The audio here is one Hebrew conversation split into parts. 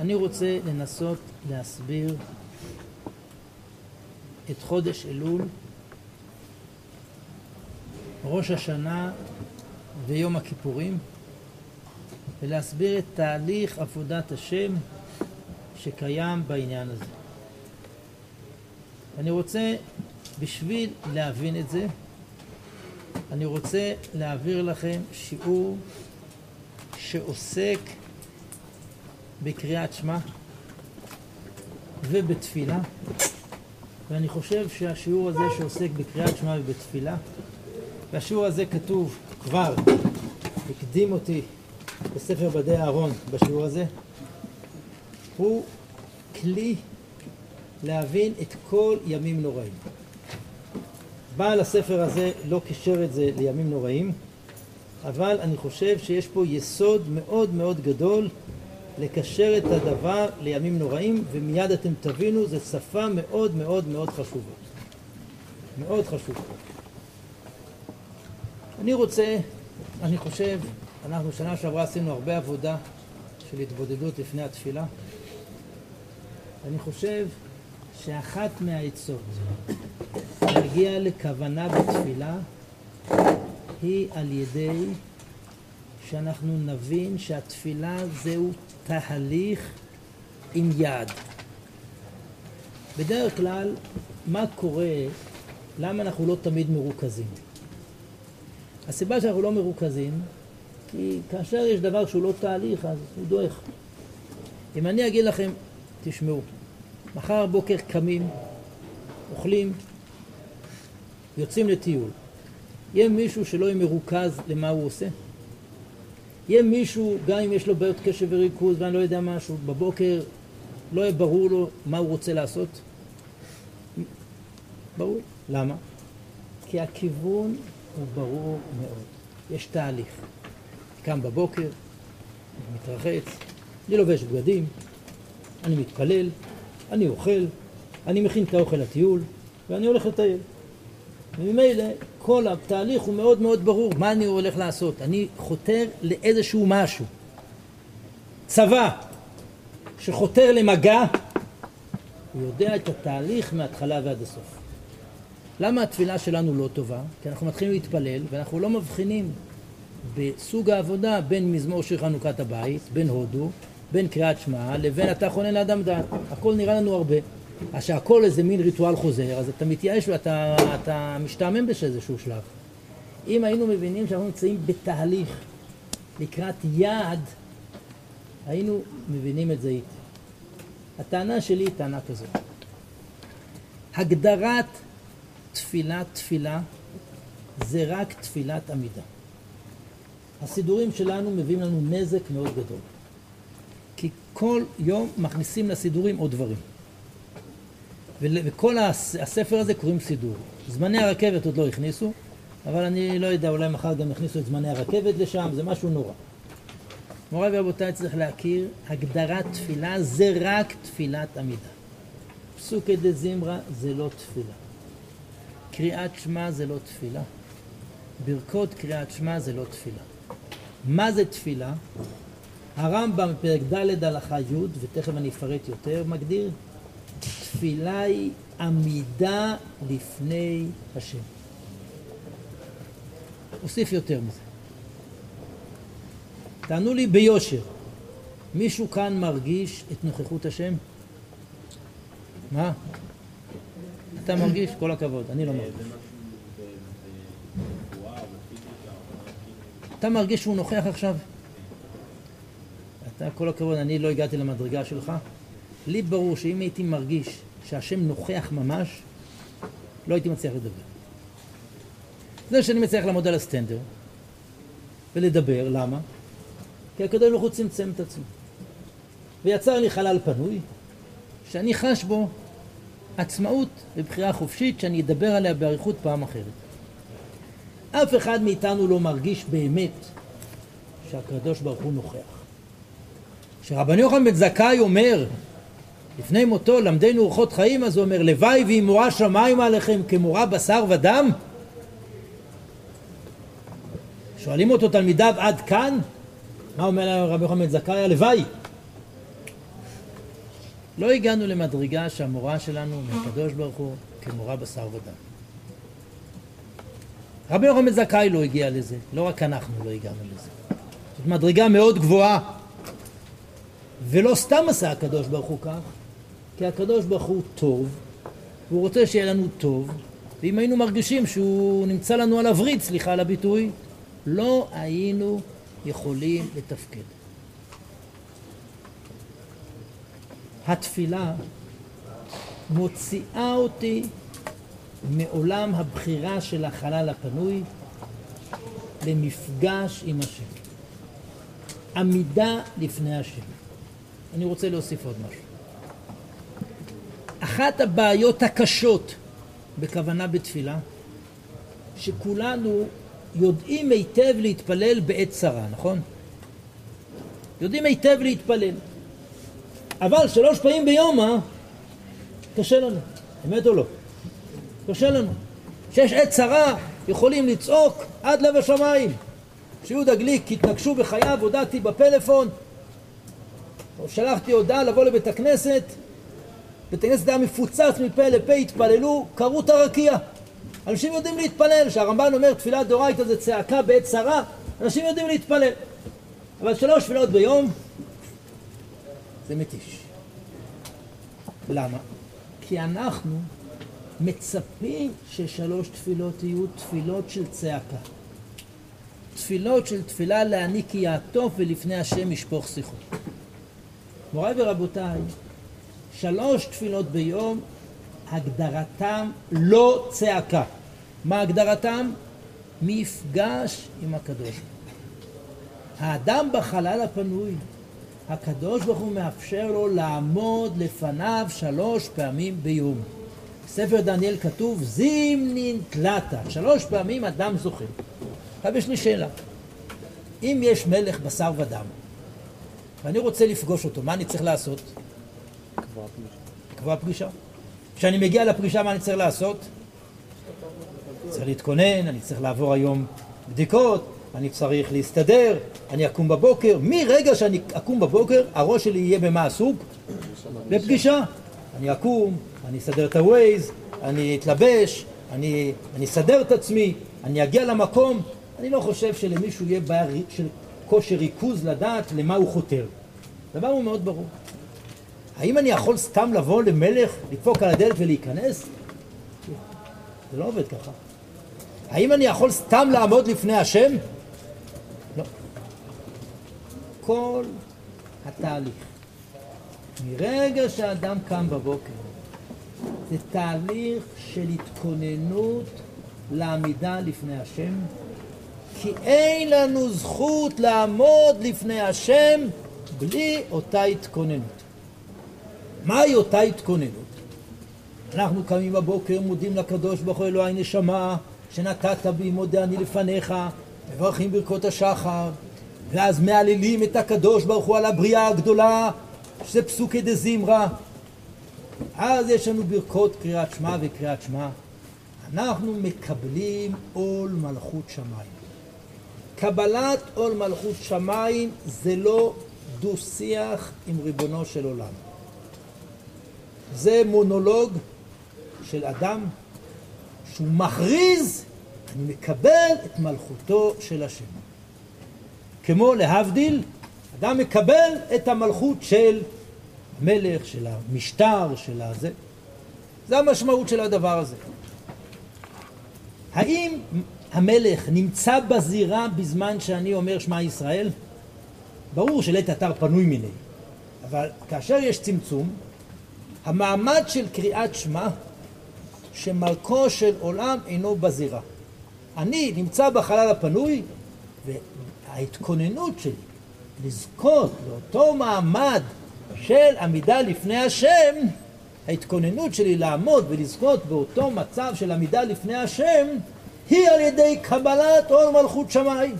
אני רוצה לנסות להסביר את חודש אלול, ראש השנה ויום הכיפורים, ולהסביר את תהליך עבודת השם שקיים בעניין הזה. אני רוצה, בשביל להבין את זה, אני רוצה להעביר לכם שיעור שעוסק בקריאת שמע ובתפילה ואני חושב שהשיעור הזה שעוסק בקריאת שמע ובתפילה והשיעור הזה כתוב כבר, הקדים אותי בספר בדי אהרון בשיעור הזה הוא כלי להבין את כל ימים נוראים. בעל הספר הזה לא קישר את זה לימים נוראים, אבל אני חושב שיש פה יסוד מאוד מאוד גדול לקשר את הדבר לימים נוראים, ומיד אתם תבינו, זו שפה מאוד מאוד מאוד חשובה. מאוד חשובה. אני רוצה, אני חושב, אנחנו שנה שעברה עשינו הרבה עבודה של התבודדות לפני התפילה. אני חושב שאחת מהעצות להגיע לכוונה בתפילה היא על ידי שאנחנו נבין שהתפילה זהו תהליך עם יעד. בדרך כלל, מה קורה, למה אנחנו לא תמיד מרוכזים? הסיבה שאנחנו לא מרוכזים, כי כאשר יש דבר שהוא לא תהליך, אז הוא דועך. אם אני אגיד לכם, תשמעו, מחר בוקר קמים, אוכלים, יוצאים לטיול. יהיה מישהו שלא יהיה מרוכז למה הוא עושה? יהיה מישהו, גם אם יש לו בעיות קשב וריכוז ואני לא יודע משהו, בבוקר לא יהיה ברור לו מה הוא רוצה לעשות? ברור. למה? כי הכיוון הוא ברור מאוד. יש תהליך. קם בבוקר, מתרחץ, אני לובש בגדים, אני מתפלל, אני אוכל, אני מכין את האוכל לטיול, ואני הולך לטייל. וממילא כל התהליך הוא מאוד מאוד ברור, מה אני הולך לעשות? אני חותר לאיזשהו משהו. צבא שחותר למגע, הוא יודע את התהליך מההתחלה ועד הסוף. למה התפילה שלנו לא טובה? כי אנחנו מתחילים להתפלל ואנחנו לא מבחינים בסוג העבודה בין מזמור של חנוכת הבית, בין הודו, בין קריאת שמע, לבין אתה חונן לאדם דעת. הכל נראה לנו הרבה. אז שהכל איזה מין ריטואל חוזר, אז אתה מתייאש ואתה משתעמם באיזשהו שלב. אם היינו מבינים שאנחנו נמצאים בתהליך לקראת יעד, היינו מבינים את זה איתי. הטענה שלי היא טענה כזאת. הגדרת תפילת תפילה זה רק תפילת עמידה. הסידורים שלנו מביאים לנו נזק מאוד גדול. כי כל יום מכניסים לסידורים עוד דברים. וכל הספר הזה קוראים סידור. זמני הרכבת עוד לא הכניסו, אבל אני לא יודע, אולי מחר גם יכניסו את זמני הרכבת לשם, זה משהו נורא. מוריי ורבותיי, צריך להכיר, הגדרת תפילה זה רק תפילת עמידה. פסוקי זמרה זה לא תפילה. קריאת שמע זה לא תפילה. ברכות קריאת שמע זה לא תפילה. מה זה תפילה? הרמב"ם בפרק ד' הלכה י', ותכף אני אפרט יותר, מגדיר תפילה היא עמידה לפני השם. אוסיף יותר מזה. תענו לי ביושר, מישהו כאן מרגיש את נוכחות השם? מה? אתה מרגיש? כל הכבוד, אני לא מרגיש. אתה מרגיש שהוא נוכח עכשיו? אתה, כל הכבוד, אני לא הגעתי למדרגה שלך. לי ברור שאם הייתי מרגיש שהשם נוכח ממש, לא הייתי מצליח לדבר. זה שאני מצליח לעמוד על הסטנדר ולדבר, למה? כי הקדוש ברוך הוא צמצם את עצמו. ויצר לי חלל פנוי, שאני חש בו עצמאות ובחירה חופשית שאני אדבר עליה באריכות פעם אחרת. אף אחד מאיתנו לא מרגיש באמת שהקדוש ברוך הוא נוכח. כשרבני יוחנן בן זכאי אומר לפני מותו למדנו אורחות חיים אז הוא אומר לוואי והיא מורה שמיים עליכם כמורה בשר ודם שואלים אותו תלמידיו עד כאן מה אומר להם רבי בן זכאי הלוואי לא הגענו למדרגה שהמורה שלנו מהקדוש ברוך הוא כמורה בשר ודם. רבי יוחנן זכאי לא הגיע לזה, לא רק אנחנו לא הגענו לזה. זאת מדרגה מאוד גבוהה. ולא סתם עשה הקדוש ברוך הוא כך, כי הקדוש ברוך הוא טוב, והוא רוצה שיהיה לנו טוב, ואם היינו מרגישים שהוא נמצא לנו על הווריד, סליחה על הביטוי, לא היינו יכולים לתפקד. התפילה מוציאה אותי מעולם הבחירה של החלל הפנוי למפגש עם השם. עמידה לפני השם. אני רוצה להוסיף עוד משהו. אחת הבעיות הקשות בכוונה בתפילה, שכולנו יודעים היטב להתפלל בעת צרה, נכון? יודעים היטב להתפלל. אבל שלוש פעמים ביום, אה? קשה לנו. אמת או לא? קשה לנו. כשיש עת צרה, יכולים לצעוק עד לב השמיים. כשיהודה גליק התנגשו בחייו, הודעתי בפלאפון, או שלחתי הודעה לבוא לבית הכנסת, בית הכנסת היה מפוצץ מפה לפה, התפללו, קראו את הרקיע. אנשים יודעים להתפלל, שהרמב"ן אומר תפילת דאורייתא זה צעקה בעת צרה, אנשים יודעים להתפלל. אבל שלוש תפילות ביום זה מתיש. למה? כי אנחנו מצפים ששלוש תפילות יהיו תפילות של צעקה. תפילות של תפילה להעניק יעטוף ולפני השם ישפוך שיחו. מוריי ורבותיי, שלוש תפילות ביום, הגדרתם לא צעקה. מה הגדרתם? מפגש עם הקדוש. האדם בחלל הפנוי, הקדוש ברוך הוא מאפשר לו לעמוד לפניו שלוש פעמים ביום. בספר דניאל כתוב זימנין תלתה, שלוש פעמים אדם זוכה. עכשיו יש לי שאלה, אם יש מלך בשר ודם, ואני רוצה לפגוש אותו, מה אני צריך לעשות? לקבוע פגישה. כשאני מגיע לפגישה, מה אני צריך לעשות? צריך להתכונן, אני צריך לעבור היום בדיקות, אני צריך להסתדר, אני אקום בבוקר. מרגע שאני אקום בבוקר, הראש שלי יהיה במה עסוק? בפגישה. אני אקום, אני אסדר את ה-Waze, אני אתלבש, אני אסדר את עצמי, אני אגיע למקום. אני לא חושב שלמישהו יהיה בעיה של כושר ריכוז לדעת למה הוא חותר. הדבר הוא מאוד ברור. האם אני יכול סתם לבוא למלך, לדפוק על הדלת ולהיכנס? זה לא עובד ככה. האם אני יכול סתם לעמוד לפני השם? לא. כל התהליך, מרגע שאדם קם בבוקר, זה תהליך של התכוננות לעמידה לפני השם, כי אין לנו זכות לעמוד לפני השם בלי אותה התכוננות. מהי אותה התכוננות? אנחנו קמים בבוקר, מודים לקדוש ברוך הוא אלוהי נשמה, שנתת בי מודה אני לפניך, מברכים ברכות השחר, ואז מהללים את הקדוש ברוך הוא על הבריאה הגדולה, שזה פסוקי דה זמרה. אז יש לנו ברכות קריאת שמע וקריאת שמע. אנחנו מקבלים עול מלכות שמיים. קבלת עול מלכות שמיים זה לא דו-שיח עם ריבונו של עולם. זה מונולוג של אדם שהוא מכריז, אני מקבל את מלכותו של השם. כמו להבדיל, אדם מקבל את המלכות של המלך, של המשטר, של הזה. זה המשמעות של הדבר הזה. האם המלך נמצא בזירה בזמן שאני אומר שמע ישראל? ברור שלית אתר פנוי מיני, אבל כאשר יש צמצום, המעמד של קריאת שמע, שמלכו של עולם אינו בזירה. אני נמצא בחלל הפנוי, וההתכוננות שלי לזכות לאותו מעמד של עמידה לפני השם, ההתכוננות שלי לעמוד ולזכות באותו מצב של עמידה לפני השם, היא על ידי קבלת עול מלכות שמיים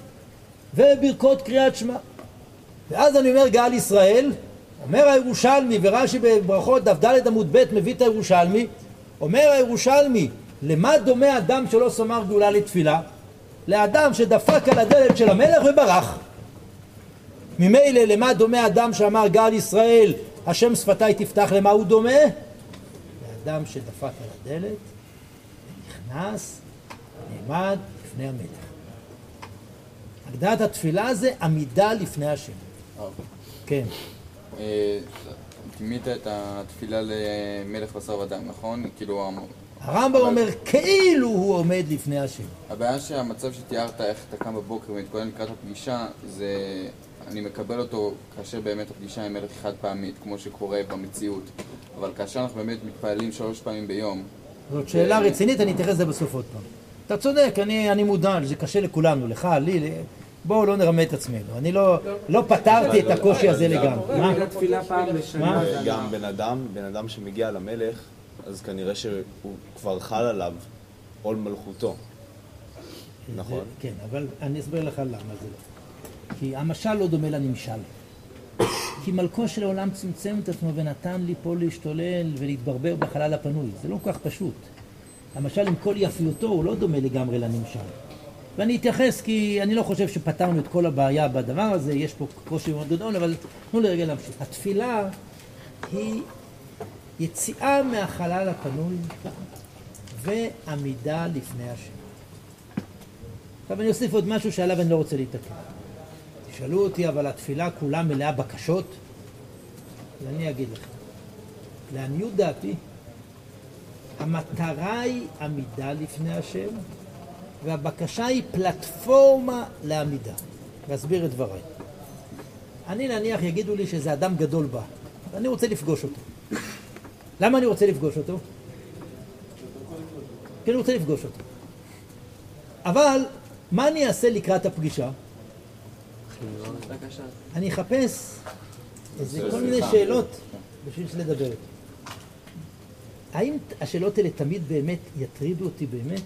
וברכות קריאת שמע. ואז אני אומר גאל ישראל, אומר הירושלמי ורש"י בברכות דף ד' עמוד ב' מביא את הירושלמי, אומר הירושלמי למה דומה אדם שלא סומר גאולה לתפילה? לאדם שדפק על הדלת של המלך וברח. ממילא למה דומה אדם שאמר גל ישראל השם שפתיי תפתח למה הוא דומה? לאדם שדפק על הדלת, נכנס, נעמד לפני המלך. הגדרת התפילה זה עמידה לפני השם. כן. אה, טימית את התפילה למלך בשר ודם, נכון? כאילו... הרמב"ם אומר כאילו הוא עומד לפני השם. הבעיה שהמצב שתיארת, איך אתה קם בבוקר ומתכונן לקראת הפגישה, זה... אני מקבל אותו כאשר באמת הפגישה עם מלך חד פעמית, כמו שקורה במציאות. אבל כאשר אנחנו באמת מתפללים שלוש פעמים ביום... זאת שאלה רצינית, אני אתייחס לזה בסוף עוד פעם. אתה צודק, אני, אני מודע, זה קשה לכולנו, לך, לי, בואו לא נרמה את עצמנו. אני לא, לא פתרתי את הקושי הזה לגמרי. מה? גם בן אדם, בן אדם שמגיע למלך, אז כנראה שהוא כבר חל עליו עול מלכותו. נכון? כן, אבל אני אסביר לך למה זה לא. כי המשל לא דומה לנמשל. כי מלכו של העולם צמצם את עצמו ונתן לי פה להשתולל ולהתברבר בחלל הפנוי. זה לא כל כך פשוט. המשל עם כל יפיותו הוא לא דומה לגמרי לנמשל. ואני אתייחס כי אני לא חושב שפתרנו את כל הבעיה בדבר הזה, יש פה קושי מאוד גדול, אבל תנו לי רגע להמשיך. התפילה היא יציאה מהחלל הפנוי ועמידה לפני השם. עכשיו אני אוסיף עוד משהו שעליו אני לא רוצה להתעכב. תשאלו אותי, אבל התפילה כולה מלאה בקשות? ואני אגיד לכם. לעניות דעתי, המטרה היא עמידה לפני השם, והבקשה היא פלטפורמה לעמידה. ואסביר את דבריי. אני נניח יגידו לי שזה אדם גדול בא, ואני רוצה לפגוש אותו. למה אני רוצה לפגוש אותו? כי אני רוצה לפגוש אותו. אבל מה אני אעשה לקראת הפגישה? אני אחפש איזה כל מיני שאלות בשביל לדבר. האם השאלות האלה תמיד באמת יטרידו אותי באמת?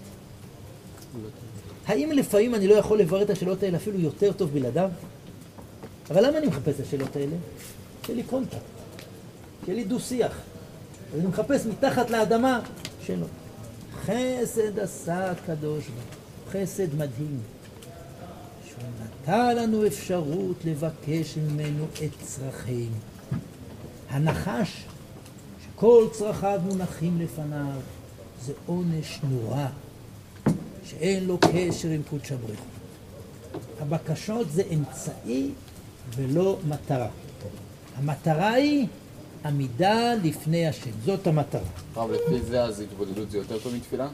האם לפעמים אני לא יכול לברר את השאלות האלה אפילו יותר טוב בלעדיו? אבל למה אני מחפש את השאלות האלה? שיהיה לי קונטקט, שיהיה לי דו-שיח. אז אני מחפש מתחת לאדמה שאלות. חסד עשה הקדוש ברוך חסד מדהים. שהוא נתן לנו אפשרות לבקש ממנו את צרכינו. הנחש שכל צרכיו מונחים לפניו זה עונש נורא. שאין לו קשר עם קודש הבריך. הבקשות זה אמצעי ולא מטרה. המטרה היא עמידה לפני השם, זאת המטרה. רב, לפי זה אז התבודדות זה יותר טוב מתפילה?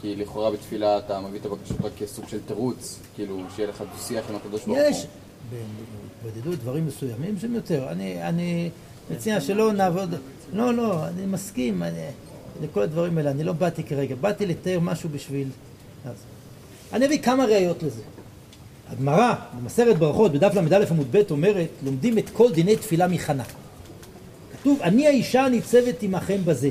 כי לכאורה בתפילה אתה מביא את הבקשות רק כסוג של תירוץ, כאילו שיהיה לך דו-שיח עם הקדוש ברוך הוא. יש בהתבודדות דברים מסוימים שהם יותר. אני, אני מציע שלא נעבוד, לא, לא, אני מסכים אני, לכל הדברים האלה, אני לא באתי כרגע, באתי לתאר משהו בשביל... אז. אני אביא כמה ראיות לזה. הגמרא, במסרת ברכות, בדף ל"א עמוד ב', אומרת, לומדים את כל דיני תפילה מחנה. כתוב, אני האישה ניצבת עמכם בזה.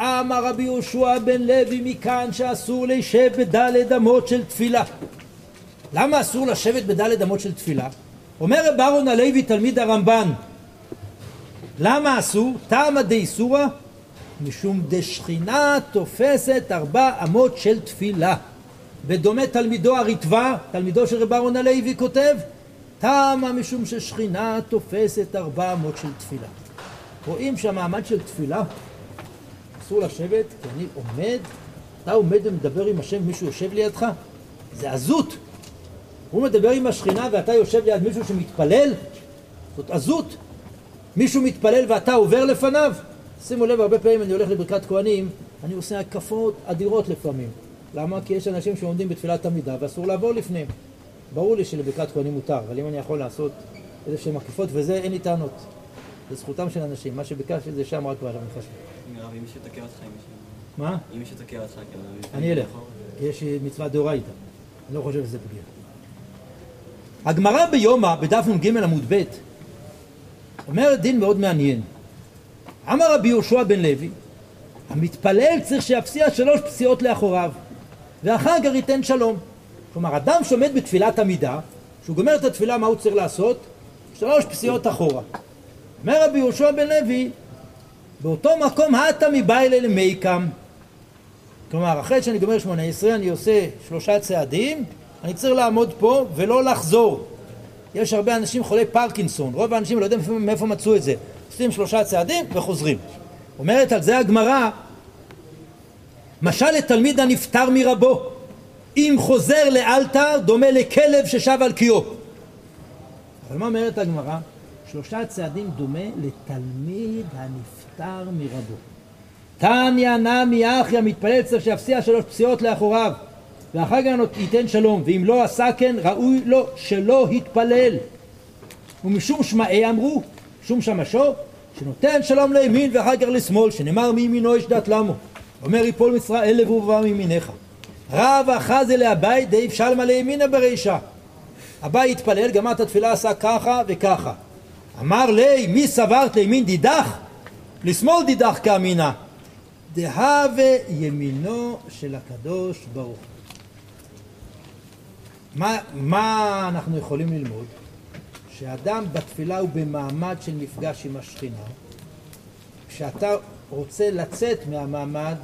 אמר רבי יהושע בן לוי מכאן שאסור להישב בדלת אמות של תפילה. למה אסור לשבת בדלת אמות של תפילה? אומר רב אהרון הלוי תלמיד הרמב"ן למה אסור? טעמא דאיסורא משום דשכינה תופסת ארבע אמות של תפילה. ודומה תלמידו הריטב"א, תלמידו של רב אהרון הלוי כותב טעמה משום ששכינה תופסת ארבע אמות של תפילה. רואים שהמעמד של תפילה אסור לשבת כי אני עומד אתה עומד ומדבר עם השם מישהו יושב לידך? זה עזות. הוא מדבר עם השכינה ואתה יושב ליד מישהו שמתפלל? זאת עזות. מישהו מתפלל ואתה עובר לפניו שימו לב, הרבה פעמים אני הולך לברכת כהנים, אני עושה הקפות אדירות לפעמים. למה? כי יש אנשים שעומדים בתפילת עמידה ואסור לעבור לפניהם. ברור לי שלברכת כהנים מותר, אבל אם אני יכול לעשות איזה שהן עקיפות, וזה אין לי טענות. זה זכותם של אנשים, מה שביקשתי זה שם רק בעולם חשוב. אם מישהו תוקע אותך, אם מישהו... מה? אם מישהו תוקע אותך, כאילו... אני אלך, כי יש מצווה דאורייתא. אני לא חושב שזה פגיעה. הגמרא ביומא, בדף נ"ג עמוד ב', אומרת דין מאוד מעניין. אמר רבי יהושע בן לוי, המתפלל צריך שיפסיע שלוש פסיעות לאחוריו, ואחר כך ייתן שלום. כלומר, אדם שעומד בתפילת עמידה, כשהוא גומר את התפילה, מה הוא צריך לעשות? שלוש פסיעות אחורה. אומר רבי יהושע בן לוי, באותו מקום הטה מביילה למייקם. כלומר, אחרי שאני גומר שמונה עשרה, אני עושה שלושה צעדים, אני צריך לעמוד פה ולא לחזור. יש הרבה אנשים חולי פרקינסון, רוב האנשים לא יודעים מאיפה מצאו את זה. עושים שלושה צעדים וחוזרים. אומרת על זה הגמרא, משל לתלמיד הנפטר מרבו, אם חוזר לאלתר דומה לכלב ששב על קיאו. אבל מה אומרת הגמרא? שלושה צעדים דומה לתלמיד הנפטר מרבו. תניא נמי אחי המתפלל צריך שיפסיע שלוש פסיעות לאחוריו ואחר כך ייתן שלום ואם לא עשה כן ראוי לו שלא יתפלל ומשום שמעי אמרו שום שמשו שנותן שלום לימין ואחר כך לשמאל שנאמר מימינו יש דת למו? אומר יפול מצרים לבו ובא מימינך רב אחז אלי הבית דאיב שלמה לימינה ברישה. הבית התפלל גמר את התפילה עשה ככה וככה. אמר לי מי סברת לימין דידך? לשמאל דידך כאמינה. דהווה ימינו של הקדוש ברוך מה, מה אנחנו יכולים ללמוד? שאדם בתפילה הוא במעמד של מפגש עם השכינה. כשאתה רוצה לצאת מהמעמד,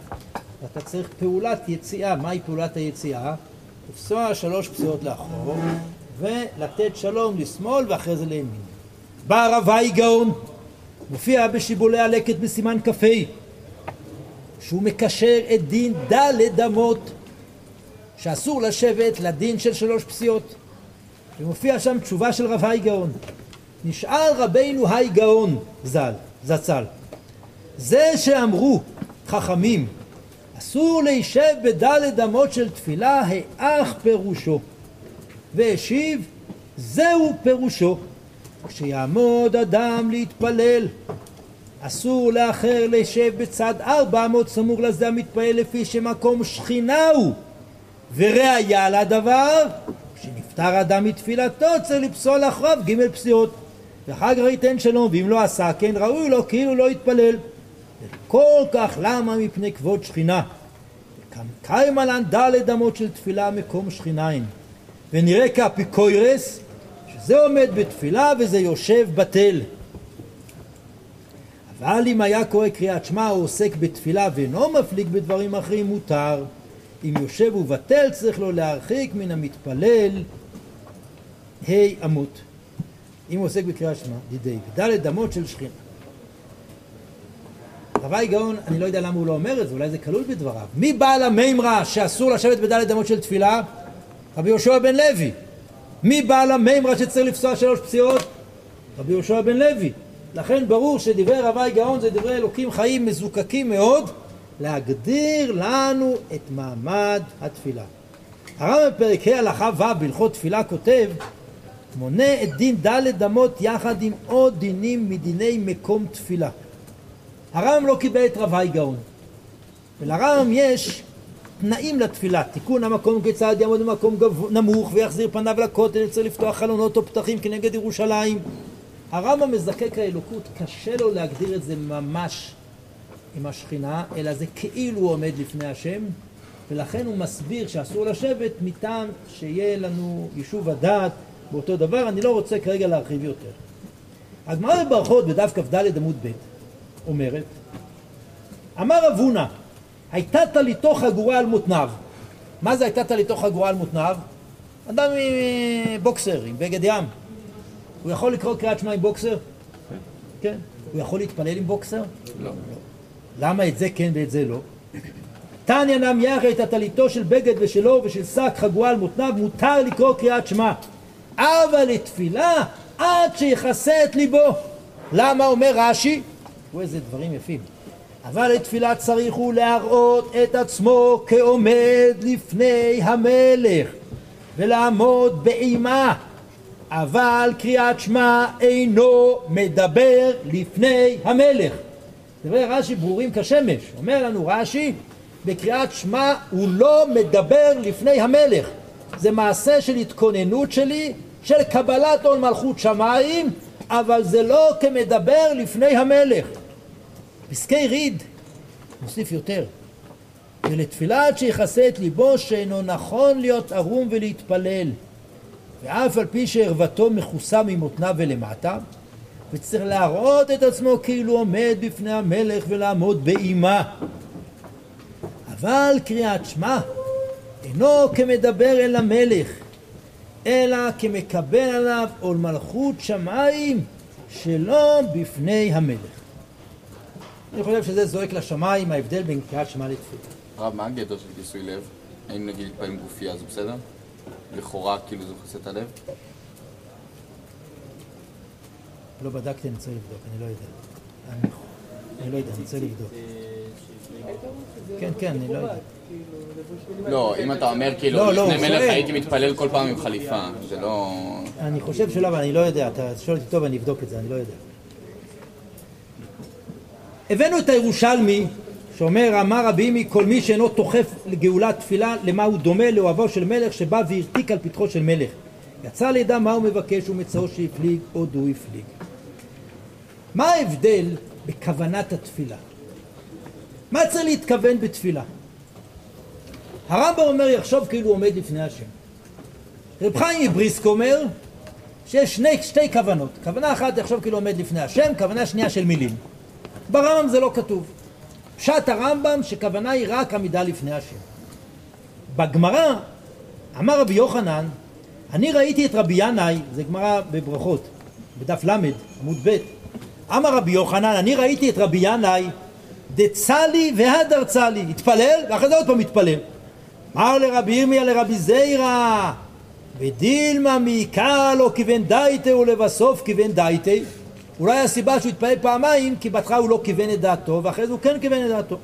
אתה צריך פעולת יציאה. מהי פעולת היציאה? לפסוע שלוש פסיעות לאחור ולתת שלום לשמאל ואחרי זה לימין. בא הרב גאון, מופיע בשיבולי הלקט בסימן כ"ה, שהוא מקשר את דין ד' אמות, שאסור לשבת לדין של שלוש פסיעות. ומופיע שם תשובה של רב גאון. נשאל רבינו היי גאון ז"ל, זצ"ל. זה שאמרו חכמים אסור להישב בדלת אמות של תפילה, האח פירושו. והשיב, זהו פירושו. כשיעמוד אדם להתפלל, אסור לאחר לשב בצד ארבע אמות סמוך לזה המתפלל לפי שמקום שכינה הוא. וראיה לדבר, כשנפטר אדם מתפילתו צריך לפסול אחריו ג' פסיעות. ואחר כך ייתן שלום, ואם לא עשה כן ראוי לו כאילו לא יתפלל. וכל כך למה מפני כבוד שכינה? קיימה לן דלת אמות של תפילה מקום שכיניים. ונראה כאפיקוירס, שזה עומד בתפילה וזה יושב בטל. אבל אם היה קורא קריאת שמע או עוסק בתפילה ואינו מפליג בדברים אחרים, מותר. אם יושב ובטל צריך לו להרחיק מן המתפלל ה' אמות. אם הוא עוסק בקריאת שמע, דידי, דלת אמות של שכינה. רבי גאון, אני לא יודע למה הוא לא אומר את זה, אולי זה כלול בדבריו. מי בעל המימרה שאסור לשבת בדלת אמות של תפילה? רבי יהושע בן לוי. מי בעל המימרה שצריך לפסוע שלוש פסיעות? רבי יהושע בן לוי. לכן ברור שדברי רבי גאון זה דברי אלוקים חיים מזוקקים מאוד להגדיר לנו את מעמד התפילה. הרב בפרק ה' הלכה ו' בהלכות תפילה כותב מונה את דין ד' אמות יחד עם עוד דינים מדיני מקום תפילה. הרמב"ם לא קיבל את רב גאון. ולרמב"ם יש תנאים לתפילה, תיקון המקום כיצד יעמוד במקום. נמוך ויחזיר פניו לכותל, צריך לפתוח חלונות או פתחים כנגד ירושלים. הרמב"ם מזקק האלוקות, קשה לו להגדיר את זה ממש עם השכינה, אלא זה כאילו הוא עומד לפני השם, ולכן הוא מסביר שאסור לשבת מטעם שיהיה לנו יישוב הדעת באותו דבר, אני לא רוצה כרגע להרחיב יותר. הגמרא בברכות בדף כ"ד עמוד ב' אומרת, אמר אבונה, הייתה טליתו חגורה על מותניו. מה זה הייתה טליתו חגורה על מותניו? אדם עם אה, בוקסר, עם בגד ים. הוא יכול לקרוא קריאת שמע עם בוקסר? כן. הוא יכול להתפלל עם בוקסר? לא. למה את זה כן ואת זה לא? תניא נם יחד את הטליתו של בגד ושלו ושל שק חגורה על מותניו מותר לקרוא קריאת שמע. אבל לתפילה עד שיכסה את ליבו. למה אומר רש"י? תראו איזה דברים יפים. אבל לתפילה צריך הוא להראות את עצמו כעומד לפני המלך ולעמוד באימה. אבל קריאת שמע אינו מדבר לפני המלך דברי רש"י ברורים כשמש. אומר לנו רש"י, בקריאת שמע הוא לא מדבר לפני המלך. זה מעשה של התכוננות שלי, של קבלת עול מלכות שמיים, אבל זה לא כמדבר לפני המלך. פסקי ריד מוסיף יותר. ולתפילה עד שיכסה את ליבו שאינו נכון להיות ערום ולהתפלל. ואף על פי שערוותו מכוסה ממותניו ולמטה, וצריך להראות את עצמו כאילו עומד בפני המלך ולעמוד באימה. אבל קריאת שמע אינו כמדבר אל המלך, אלא כמקבל עליו עול מלכות שמיים שלא בפני המלך. אני חושב שזה זועק לשמיים ההבדל בין קריאת שמע לתפילה. הרב, מה הגדר של כיסוי לב? האם נגיד עם גופייה זה בסדר? לכאורה כאילו זה מכסה את הלב? לא בדקתי, אני רוצה לבדוק, אני לא יודע. אני, לא יודע, אני רוצה לבדוק. כן, כן, אני לא יודע. לא, אם אתה אומר כאילו לא, לא, לפני מלך. הייתי מתפלל כל פעם עם חליפה, זה לא... אני חושב שלא, אבל אני לא יודע. אתה שואל אותי טוב, אני אבדוק את זה, אני לא יודע. הבאנו את הירושלמי, שאומר, אמר רבי ימי, כל מי שאינו תוכף לגאולת תפילה, למה הוא דומה לאוהבו של מלך שבא והרתיק על פתחו של מלך. יצא לידע מה הוא מבקש ומצאו שהפליג, עוד הוא הפליג. מה ההבדל בכוונת התפילה? מה צריך להתכוון בתפילה? הרמב"ם אומר, יחשוב כאילו הוא עומד לפני השם. רב חיים מבריסק אומר שיש שני, שתי כוונות. כוונה אחת יחשוב כאילו עומד לפני השם, כוונה שנייה של מילים. ברמב"ם זה לא כתוב. פשט הרמב"ם שכוונה היא רק עמידה לפני השם. בגמרא אמר רבי יוחנן, אני ראיתי את רבי ינאי, זה גמרא בברכות, בדף ל', עמוד ב', אמר רבי יוחנן, אני ראיתי את רבי ינאי דצלי והדר צלי, התפלל ואחרי זה עוד פעם התפלל. אמר לרבי ירמיה לרבי זיירא ודילמה מעיקר לא כיוון דייטה ולבסוף כיוון דייטה. אולי הסיבה שהוא התפלל פעמיים כי בהתחלה הוא לא כיוון את דעתו ואחרי זה הוא כן כיוון את דעתו.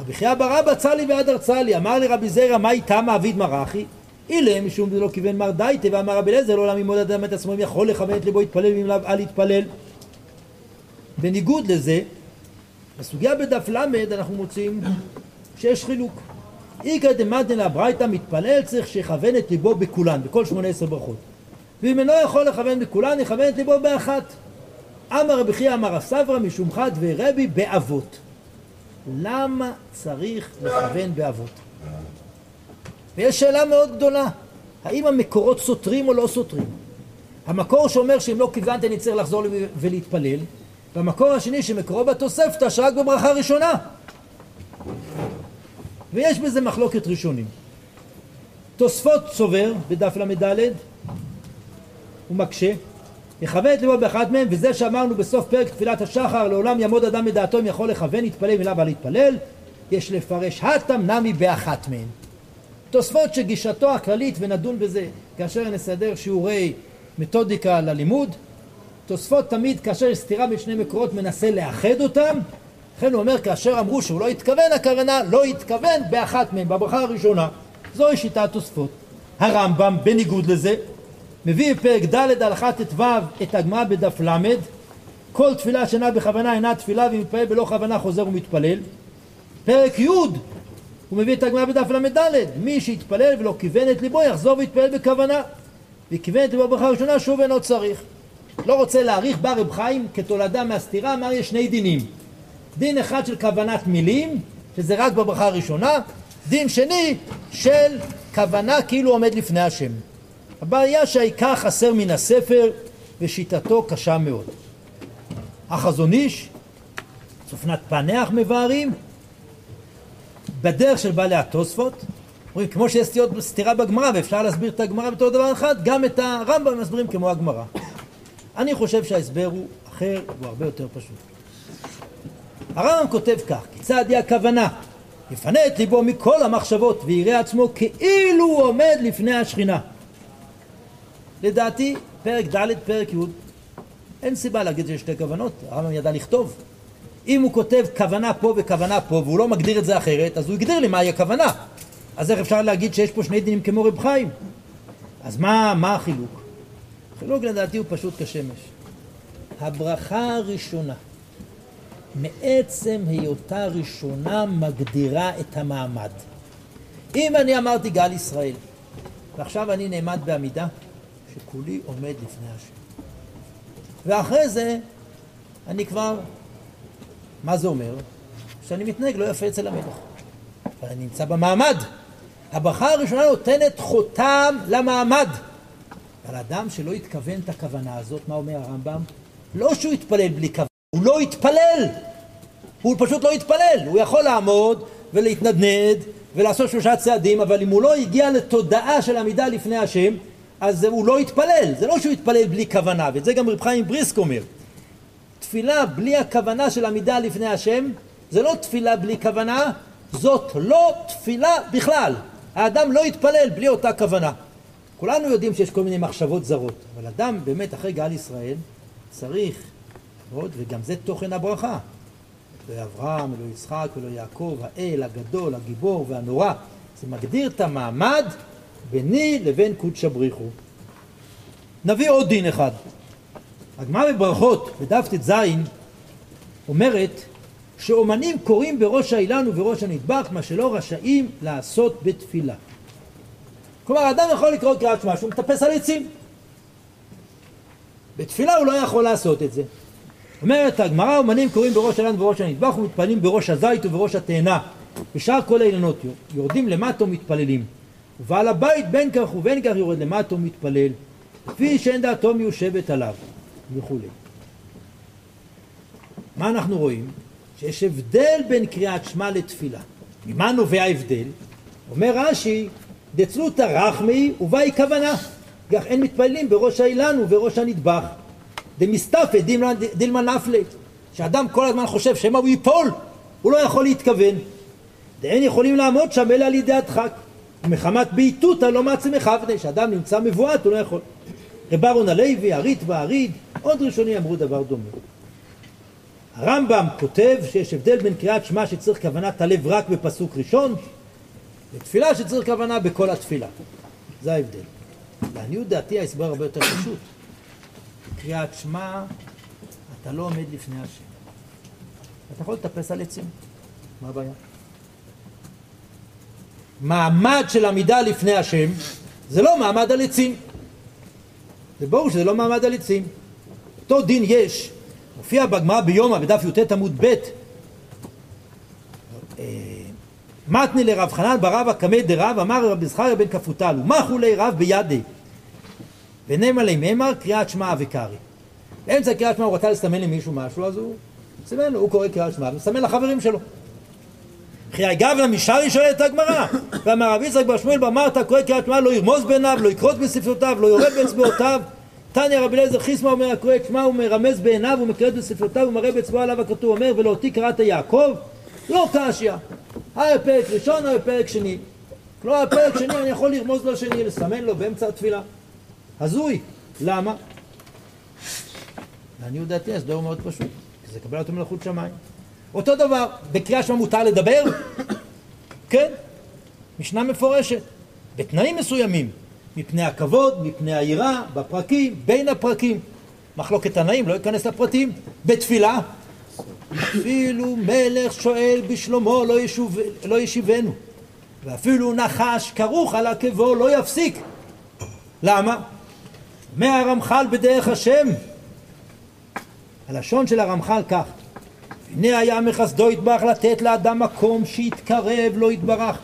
רבי חייא בר אבא צלי והדר צלי אמר לרבי זיירא מה איתה מעביד מרחי אילם משום לא כיוון מר דייטה ואמר רבי אליעזר לא לעולם ימוד אדם את עצמו אם יכול לכוון את ליבו יתפלל ואם לאו אל יתפלל בניגוד לזה בסוגיה בדף ל' אנחנו מוצאים שיש חילוק איכא דמתנא הברייתא מתפלל צריך שיכוון את ליבו בכולן, בכל שמונה עשר ברכות. ואם אינו יכול לכוון בכולן, יכוון את ליבו באחת. אמר רבי חייא אמר הסברא משום חד ורבי באבות. למה צריך לכוון באבות? ויש שאלה מאוד גדולה, האם המקורות סותרים או לא סותרים? המקור שאומר שאם לא כיוונת אני צריך לחזור ולהתפלל, והמקור השני שמקורו בתוספתא שרק בברכה ראשונה. ויש בזה מחלוקת ראשונים. תוספות סובר בדף ל"ד, הוא מקשה, יכוון את ליבו באחת מהם, וזה שאמרנו בסוף פרק תפילת השחר, לעולם יעמוד אדם בדעתו אם יכול לכוון, יתפלל מילה ועל יתפלל, יש לפרש התם נמי באחת מהן. תוספות שגישתו הכללית, ונדון בזה כאשר נסדר שיעורי מתודיקה ללימוד, תוספות תמיד כאשר יש סתירה בין שני מקורות מנסה לאחד אותם. לכן הוא אומר כאשר אמרו שהוא לא התכוון הכוונה לא התכוון באחת מהם בברכה הראשונה. זוהי שיטת תוספות הרמב"ם בניגוד לזה מביא בפרק ד' הלכה ט"ו את הגמרא בדף ל' כל תפילה שאינה בכוונה אינה תפילה ואם מתפלל בלא כוונה חוזר ומתפלל פרק י' הוא מביא את הגמרא בדף ל"ד מי שיתפלל ולא כיוון את ליבו יחזור ויתפלל בכוונה וכיוון את ליבו בברכה הראשונה שוב אינו צריך לא רוצה להאריך בא רב חיים כתולדה מהסתירה אמר יש שני דינים דין אחד של כוונת מילים, שזה רק בברכה הראשונה, דין שני של כוונה כאילו עומד לפני השם. הבעיה שהעיקר חסר מן הספר ושיטתו קשה מאוד. החזון איש, צופנת פענח מבארים, בדרך של בעלי התוספות, אומרים כמו שיש סתירה בגמרא ואפשר להסביר את הגמרא בתור דבר אחד, גם את הרמב"ם מסבירים כמו הגמרא. אני חושב שההסבר הוא אחר, הוא הרבה יותר פשוט. הרמב"ם כותב כך, כיצד היא הכוונה? יפנה את ליבו מכל המחשבות ויראה עצמו כאילו הוא עומד לפני השכינה. לדעתי, פרק ד', פרק י', אין סיבה להגיד שיש שתי כוונות, הרמב"ם ידע לכתוב. אם הוא כותב כוונה פה וכוונה פה והוא לא מגדיר את זה אחרת, אז הוא הגדיר לי מהי הכוונה. אז איך אפשר להגיד שיש פה שני דינים כמו רב חיים? אז מה, מה החילוק? החילוק לדעתי הוא פשוט כשמש. הברכה הראשונה מעצם היותה ראשונה מגדירה את המעמד. אם אני אמרתי גל ישראל, ועכשיו אני נעמד בעמידה, שכולי עומד לפני השם. ואחרי זה, אני כבר, מה זה אומר? שאני מתנהג לא יפה אצל המלך. אבל אני נמצא במעמד. הברכה הראשונה נותנת חותם למעמד. אבל אדם שלא התכוון את הכוונה הזאת, מה אומר הרמב"ם? לא שהוא התפלל בלי כוונה. הוא לא התפלל, הוא פשוט לא התפלל, הוא יכול לעמוד ולהתנדנד ולעשות שלושה צעדים, אבל אם הוא לא הגיע לתודעה של עמידה לפני השם, אז הוא לא התפלל, זה לא שהוא התפלל בלי כוונה, ואת זה גם רב חיים בריסק אומר. תפילה בלי הכוונה של עמידה לפני השם, זה לא תפילה בלי כוונה, זאת לא תפילה בכלל. האדם לא יתפלל בלי אותה כוונה. כולנו יודעים שיש כל מיני מחשבות זרות, אבל אדם באמת אחרי גאל ישראל צריך לעבוד, וגם זה תוכן הברכה. לא אברהם, לא יצחק ולא יעקב, האל הגדול, הגיבור והנורא. זה מגדיר את המעמד ביני לבין קודש הבריחו. נביא עוד דין אחד. הגמרא בברכות, בדף ט"ז, אומרת שאומנים קוראים בראש האילן ובראש הנדבך מה שלא רשאים לעשות בתפילה. כלומר, אדם יכול לקרוא קריאת שמע שהוא מטפס על עצים. בתפילה הוא לא יכול לעשות את זה. אומרת הגמרא, אומנים קוראים בראש האילן ובראש הנדבך ומתפללים בראש הזית ובראש התאנה. בשאר כל האילנות יורדים למטה ומתפללים. ובעל הבית בין כך ובין כך יורד למטה ומתפלל. כפי שאין דעתו מיושבת עליו. וכולי. מה אנחנו רואים? שיש הבדל בין קריאת שמע לתפילה. ממה נובע ההבדל? אומר רש"י, דצלותא רחמי ובאי כוונה. כך אין מתפללים בראש האילן ובראש הנדבך. דמסתפא דילמה נפלה. שאדם כל הזמן חושב שמא הוא ייפול, הוא לא יכול להתכוון. דאין יכולים לעמוד שם אלא על ידי הדחק. ומחמת בעיתותא לא מעצמך ודאי. שאדם נמצא מבועת הוא לא יכול. רב אהרון הלוי, הריט והריד, עוד ראשוני אמרו דבר דומה. הרמב"ם כותב שיש הבדל בין קריאת שמע שצריך כוונת הלב רק בפסוק ראשון, לתפילה שצריך כוונה בכל התפילה. זה ההבדל. לעניות דעתי ההסבר הרבה יותר פשוט. קריאת שמע, אתה לא עומד לפני השם. אתה יכול לטפס על עצים, מה הבעיה? מעמד של עמידה לפני השם זה לא מעמד על עצים. זה ברור שזה לא מעמד על עצים. אותו דין יש, מופיע בגמרא ביומא בדף י"ט עמוד ב' מתני לרב חנן ברבא קמא דרב אמר רבי זכריה בן כפותל ומחו לי רב בידי? ונאמר לי מימר קריאת שמע וקרעי באמצע קריאת שמע הוא רצה לסמן למישהו משהו אז הוא סימן לו, הוא קורא קריאת שמע ומסמן לחברים שלו. חיי גבנה משרי שואלת הגמרא. ואמר רבי יצחק בר שמואל במרת קורא קריאת שמע לא ירמוז בעיניו לא יקרוץ בספרותיו לא יורד באצבעותיו תניא רבי אליעזר חיסמא אומר הקורא את שמע הוא מרמז בעיניו ומקראת בספרותיו ומראה באצבעו עליו הכתוב אומר ולאותי קראת יעקב לא קשיא. היה פרק ראשון היה פרק שני. לא היה פרק שני אני יכול לרמוז לו שני לסמן לו באמצע התפילה. הזוי. למה? לעניות דעתי הסבר מאוד פשוט. כי זה קבל אותו מלאכות שמיים. אותו דבר, בקריאה שמע מותר לדבר? כן, משנה מפורשת, בתנאים מסוימים, מפני הכבוד, מפני היראה, בפרקים, בין הפרקים. מחלוקת תנאים, לא אכנס לפרטים. בתפילה, אפילו מלך שואל בשלומו לא, ישוב, לא ישיבנו, ואפילו נחש כרוך על עקבו לא יפסיק. למה? מהרמח"ל בדרך השם. הלשון של הרמח"ל כך הנה היה מחסדו יתברך לתת לאדם מקום שיתקרב לא יתברך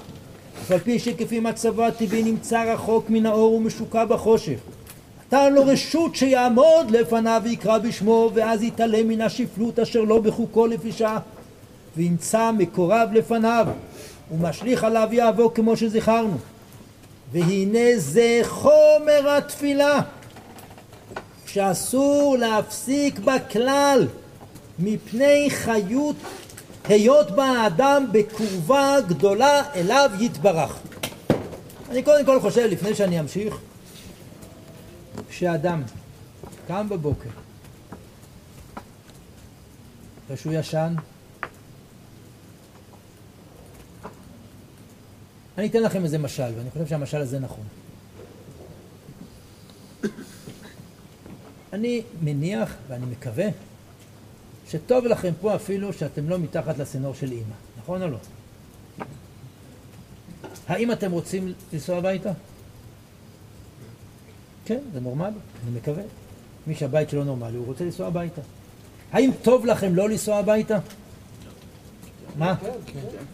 אף על פי שכפי מצבו הטבעי נמצא רחוק מן האור ומשוקע בחושך נתן לו רשות שיעמוד לפניו ויקרא בשמו ואז יתעלם מן השפלות אשר לא בחוקו לפי שעה וימצא מקורב לפניו ומשליך עליו יעבור כמו שזכרנו והנה זה חומר התפילה שאסור להפסיק בכלל מפני חיות היות בה האדם בקרבה גדולה אליו יתברך. אני קודם כל חושב, לפני שאני אמשיך, כשאדם קם בבוקר, אחרי שהוא ישן, אני אתן לכם איזה משל, ואני חושב שהמשל הזה נכון. אני מניח ואני מקווה שטוב לכם פה אפילו שאתם לא מתחת לסנור של אימא, נכון או לא? האם אתם רוצים לנסוע הביתה? כן, זה נורמלי, אני מקווה. מי שהבית שלו נורמלי, הוא רוצה לנסוע הביתה. האם טוב לכם לא לנסוע הביתה? מה?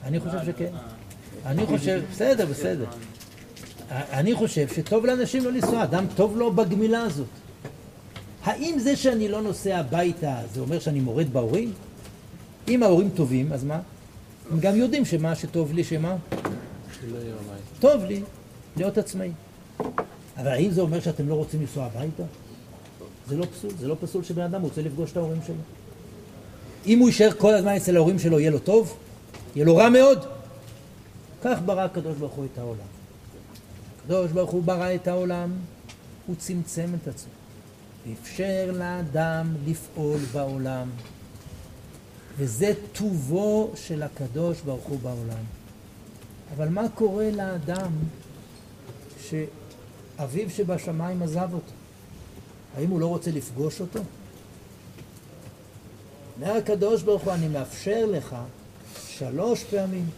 אני חושב שכן. אני חושב, בסדר, בסדר. אני חושב שטוב לאנשים לא לנסוע, אדם טוב לו בגמילה הזאת. האם זה שאני לא נוסע הביתה זה אומר שאני מורד בהורים? אם ההורים טובים, אז מה? הם גם יודעים שמה שטוב לי, שמה? טוב לי להיות עצמאי. אבל האם זה אומר שאתם לא רוצים לנסוע הביתה? זה לא פסול, זה לא פסול שבן אדם רוצה לפגוש את ההורים שלו. אם הוא יישאר כל הזמן אצל ההורים שלו, יהיה לו טוב? יהיה לו רע מאוד? כך ברא הקדוש ברוך הוא את העולם. הקדוש ברוך הוא ברא את העולם, הוא צמצם את עצמו, ואפשר לאדם לפעול בעולם. וזה טובו של הקדוש ברוך הוא בעולם. אבל מה קורה לאדם שאביו שבשמיים עזב אותו? האם הוא לא רוצה לפגוש אותו? אומר הקדוש ברוך הוא, אני מאפשר לך שלוש פעמים,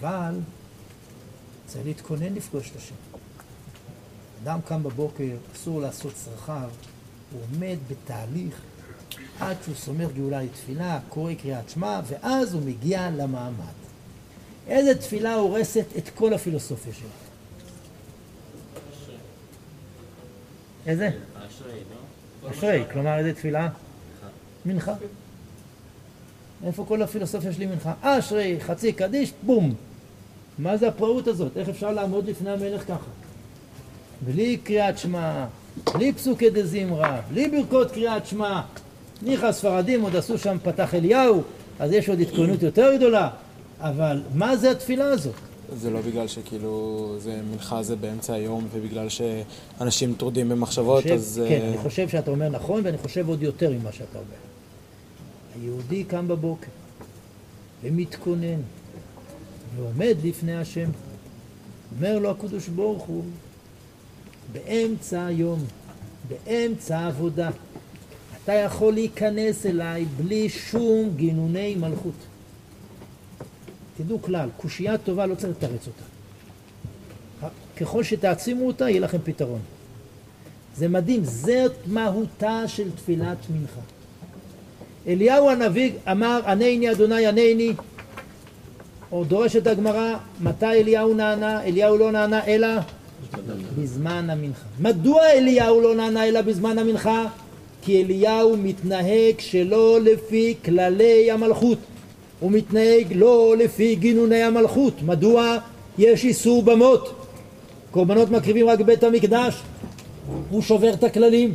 אבל צריך להתכונן לפגוש את השם. אדם קם בבוקר, אסור לעשות צרכיו, הוא עומד בתהליך עד שהוא סומך גאולה לתפילה, קורא קריאת שמע, ואז הוא מגיע למעמד. איזה תפילה הורסת את כל הפילוסופיה שלו? איזה? אשרי, כלומר איזה תפילה? מנחה. איפה כל הפילוסופיה שלי מנחה? אשרי, חצי קדיש, בום. מה זה הפראות הזאת? איך אפשר לעמוד לפני המלך ככה? בלי קריאת שמע, בלי פסוקי דזמרה, בלי ברכות קריאת שמע. ניחא הספרדים עוד עשו שם פתח אליהו, אז יש עוד התכוננות יותר גדולה, אבל מה זה התפילה הזאת? זה לא בגלל שכאילו זה מנחה זה באמצע היום ובגלל שאנשים טרודים במחשבות, חושב, אז... כן, אה, אני חושב שאתה אומר נכון, ואני חושב עוד יותר ממה שאתה אומר. היהודי קם בבוקר ומתכונן ועומד לפני השם. אומר לו הקדוש ברוך הוא, באמצע היום, באמצע העבודה, אתה יכול להיכנס אליי בלי שום גינוני מלכות. תדעו כלל, קושייה טובה לא צריך לתרץ אותה. ככל שתעצימו אותה, יהיה לכם פתרון. זה מדהים, זאת מהותה של תפילת מנחה. אליהו הנביא אמר, ענני אדוני ענני, או דורשת הגמרא, מתי אליהו נענה? אליהו לא נענה אלא בזמן המנחה. מדוע אליהו לא נענה אלא בזמן המנחה? כי אליהו מתנהג שלא לפי כללי המלכות. הוא מתנהג לא לפי גינוני המלכות. מדוע? יש איסור במות. קורבנות מקריבים רק בית המקדש. הוא שובר את הכללים.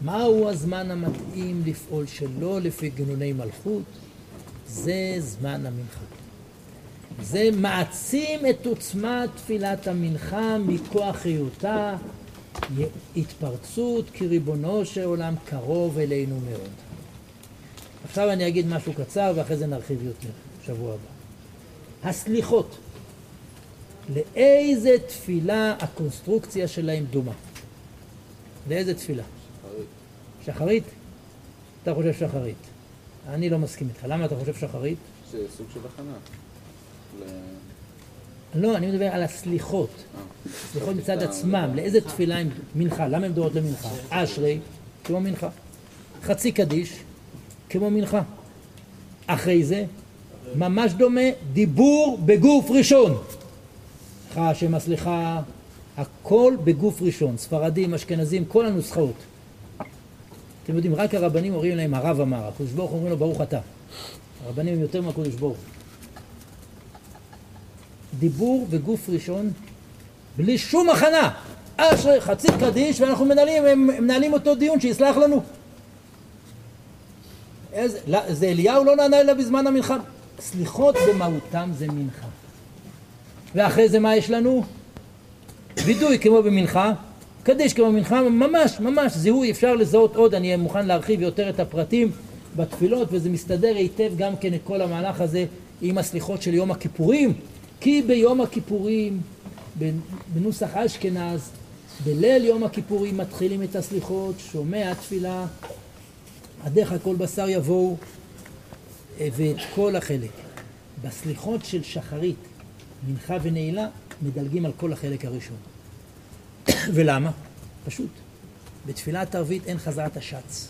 מהו הזמן המתאים לפעול שלא לפי גינוני מלכות? זה זמן המנחה. זה מעצים את עוצמת תפילת המנחה מכוח היותה התפרצות כי ריבונו של עולם קרוב אלינו מאוד. עכשיו אני אגיד משהו קצר ואחרי זה נרחיב יותר, שבוע הבא. הסליחות, לאיזה תפילה הקונסטרוקציה שלהם דומה? לאיזה תפילה? שחרית. שחרית? אתה חושב שחרית. אני לא מסכים איתך. למה אתה חושב שחרית? זה סוג של הכנה. ל- לא, אני מדבר על הסליחות. אה. סליחות מצד עצמם. לאיזה תפילה הם מנחה? למה הם דורות למנחה? אשרי, כמו מנחה. חצי קדיש, כמו מנחה. אחרי זה, ממש דומה, דיבור בגוף ראשון. השם הסליחה, הכל בגוף ראשון. ספרדים, אשכנזים, כל הנוסחאות. אתם יודעים, רק הרבנים אומרים להם, הרב אמר, הקדוש ברוך אומרים לו, ברוך אתה. הרבנים הם יותר מהקדוש ברוך. דיבור בגוף ראשון, בלי שום הכנה. אשרי חצי קדיש, ואנחנו מנהלים, הם מנהלים אותו דיון, שיסלח לנו. איזה, לא, זה אליהו לא נענה אלא בזמן המנחה. סליחות במהותם זה מנחה. ואחרי זה מה יש לנו? וידוי כמו במנחה, קדיש כמו במנחה, ממש, ממש, זיהוי, אפשר לזהות עוד, אני מוכן להרחיב יותר את הפרטים בתפילות, וזה מסתדר היטב גם כן את כל המהלך הזה עם הסליחות של יום הכיפורים, כי ביום הכיפורים, בנוסח אשכנז, בליל יום הכיפורים מתחילים את הסליחות, שומע תפילה, עדיך כל בשר יבואו, אה, ואת כל החלק. בסליחות של שחרית, מנחה ונעילה, מדלגים על כל החלק הראשון. ולמה? פשוט. בתפילת ערבית אין חזרת השץ.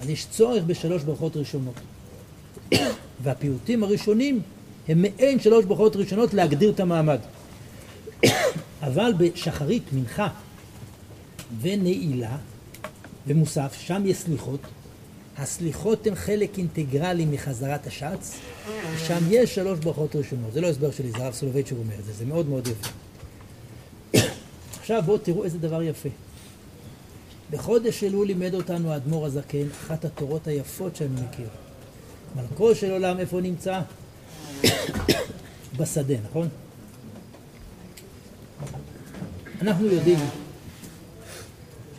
אז יש צורך בשלוש ברכות ראשונות. והפיוטים הראשונים הם מעין שלוש ברכות ראשונות להגדיר את המעמד. אבל בשחרית, מנחה ונעילה ומוסף, שם יש סליחות. הסליחות הן חלק אינטגרלי מחזרת השץ, ושם יש שלוש ברכות ראשונות. זה לא הסבר שלי, זה הרב סולובייצ'ר אומר את זה, זה מאוד מאוד יפה. עכשיו בואו תראו איזה דבר יפה. בחודש אלול לימד אותנו האדמו"ר הזקן, אחת התורות היפות שאני מכיר. מלכו של עולם איפה נמצא? בשדה, נכון? אנחנו יודעים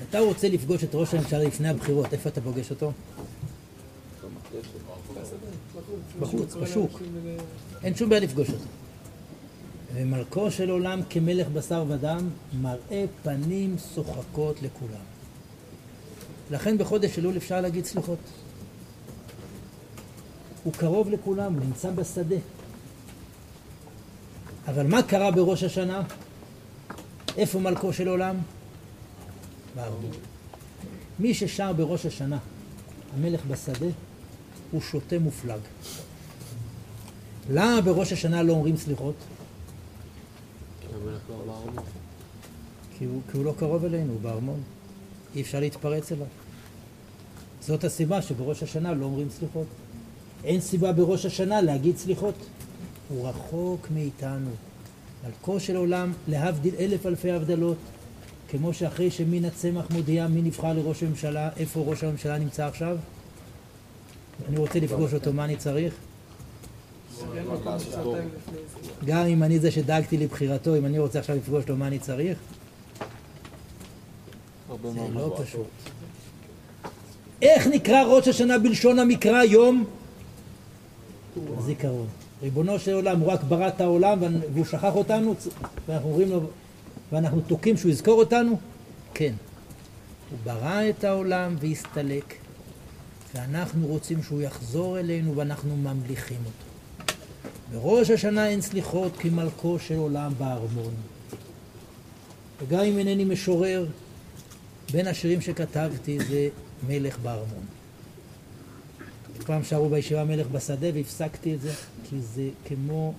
שאתה רוצה לפגוש את ראש הממשלה לפני הבחירות, איפה אתה פוגש אותו? בחוץ, בשוק. אין שום בעיה לפגוש אותו. ומלכו של עולם כמלך בשר ודם מראה פנים שוחקות לכולם. לכן בחודש אלול אפשר להגיד סליחות. הוא קרוב לכולם, הוא נמצא בשדה. אבל מה קרה בראש השנה? איפה מלכו של עולם? בארמון. מי ששר בראש השנה, המלך בשדה, הוא שוטה מופלג. למה בראש השנה לא אומרים סליחות? כי הוא, כי הוא לא קרוב אלינו, הוא בארמון. אי אפשר להתפרץ אליו. זאת הסיבה שבראש השנה לא אומרים סליחות. אין סיבה בראש השנה להגיד סליחות. הוא רחוק מאיתנו. מלכו של עולם, להבדיל אלף אלפי הבדלות, כמו שאחרי שמן הצמח מודיע מי נבחר לראש הממשלה, איפה ראש הממשלה נמצא עכשיו? אני רוצה לפגוש אותו, מה אני צריך? גם אם אני זה שדאגתי לבחירתו, אם אני רוצה עכשיו לפגוש אותו, מה אני צריך? זה לא פשוט. איך נקרא ראש השנה בלשון המקרא יום? זיכרון. ריבונו של עולם, הוא רק ברא את העולם והוא שכח אותנו, ואנחנו אומרים לו, ואנחנו תוקעים שהוא יזכור אותנו? כן. הוא ברא את העולם והסתלק, ואנחנו רוצים שהוא יחזור אלינו ואנחנו ממליכים אותו. בראש השנה אין סליחות כי מלכו של עולם בארמון. וגם אם אינני משורר, בין השירים שכתבתי זה מלך בארמון. פעם שרו בישיבה מלך בשדה והפסקתי את זה כי זה כמו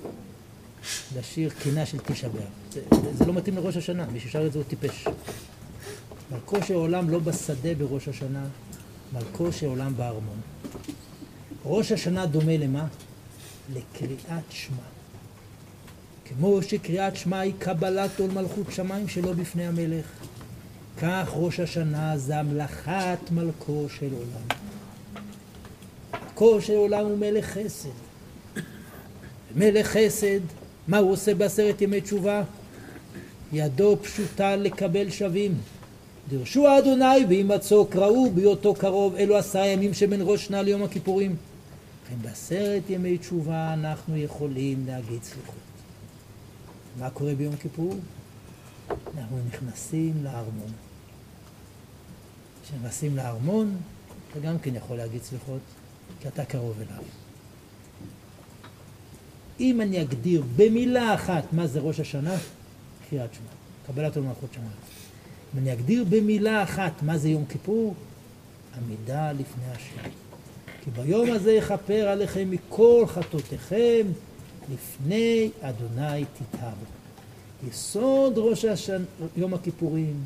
לשיר קינה של תשעה באב. זה, זה, לא מתאים לראש השנה, מי ששר את זה הוא טיפש. מלכו עולם לא בשדה בראש השנה, מלכו עולם בארמון. ראש השנה דומה למה? לקריאת שמע. כמו שקריאת שמע היא קבלת עול מלכות שמיים שלא בפני המלך, כך ראש השנה זה המלאכת מלכו של עולם. מלכו של עולם הוא מלך חסד. מלך חסד, מה הוא עושה בעשרת ימי תשובה? ידו פשוטה לקבל שווים. דרשו אדוני בהימצאו קראו בהיותו קרוב, אלו עשרה ימים שבין ראש שנה ליום הכיפורים. לכן בעשרת ימי תשובה אנחנו יכולים להגיד סליחות. מה קורה ביום כיפור? אנחנו נכנסים לארמון. כשנכנסים לארמון, אתה גם כן יכול להגיד סליחות, כי אתה קרוב אליו. אם אני אגדיר במילה אחת מה זה ראש השנה, קריאת שמע, קבלת עול מלכות שמיים. אם אני אגדיר במילה אחת מה זה יום כיפור, עמידה לפני השם. כי ביום הזה יכפר עליכם מכל חטאותיכם, לפני אדוני תתהרו. יסוד ראש השן, יום הכיפורים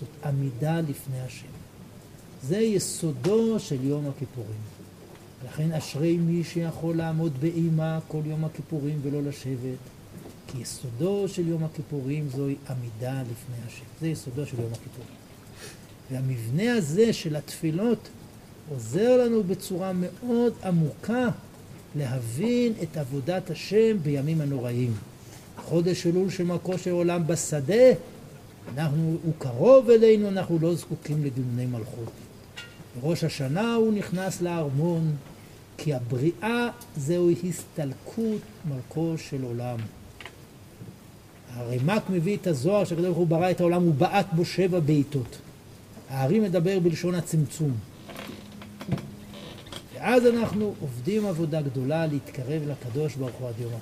זאת עמידה לפני השם. זה יסודו של יום הכיפורים. לכן אשרי מי שיכול לעמוד באימה כל יום הכיפורים ולא לשבת, כי יסודו של יום הכיפורים זוהי עמידה לפני השם. זה יסודו של יום הכיפורים. והמבנה הזה של התפילות עוזר לנו בצורה מאוד עמוקה להבין את עבודת השם בימים הנוראים. חודש אלול מלכו של עולם בשדה, אנחנו, הוא קרוב אלינו, אנחנו לא זקוקים לדיוני מלכות. בראש השנה הוא נכנס לארמון, כי הבריאה זהו הסתלקות מלכו של עולם. הרמ"ק מביא את הזוהר שהקדוש ברוך הוא ברא את העולם, הוא בעט בו שבע בעיטות. הארי מדבר בלשון הצמצום. ואז אנחנו עובדים עבודה גדולה להתקרב לקדוש ברוך הוא עד יום.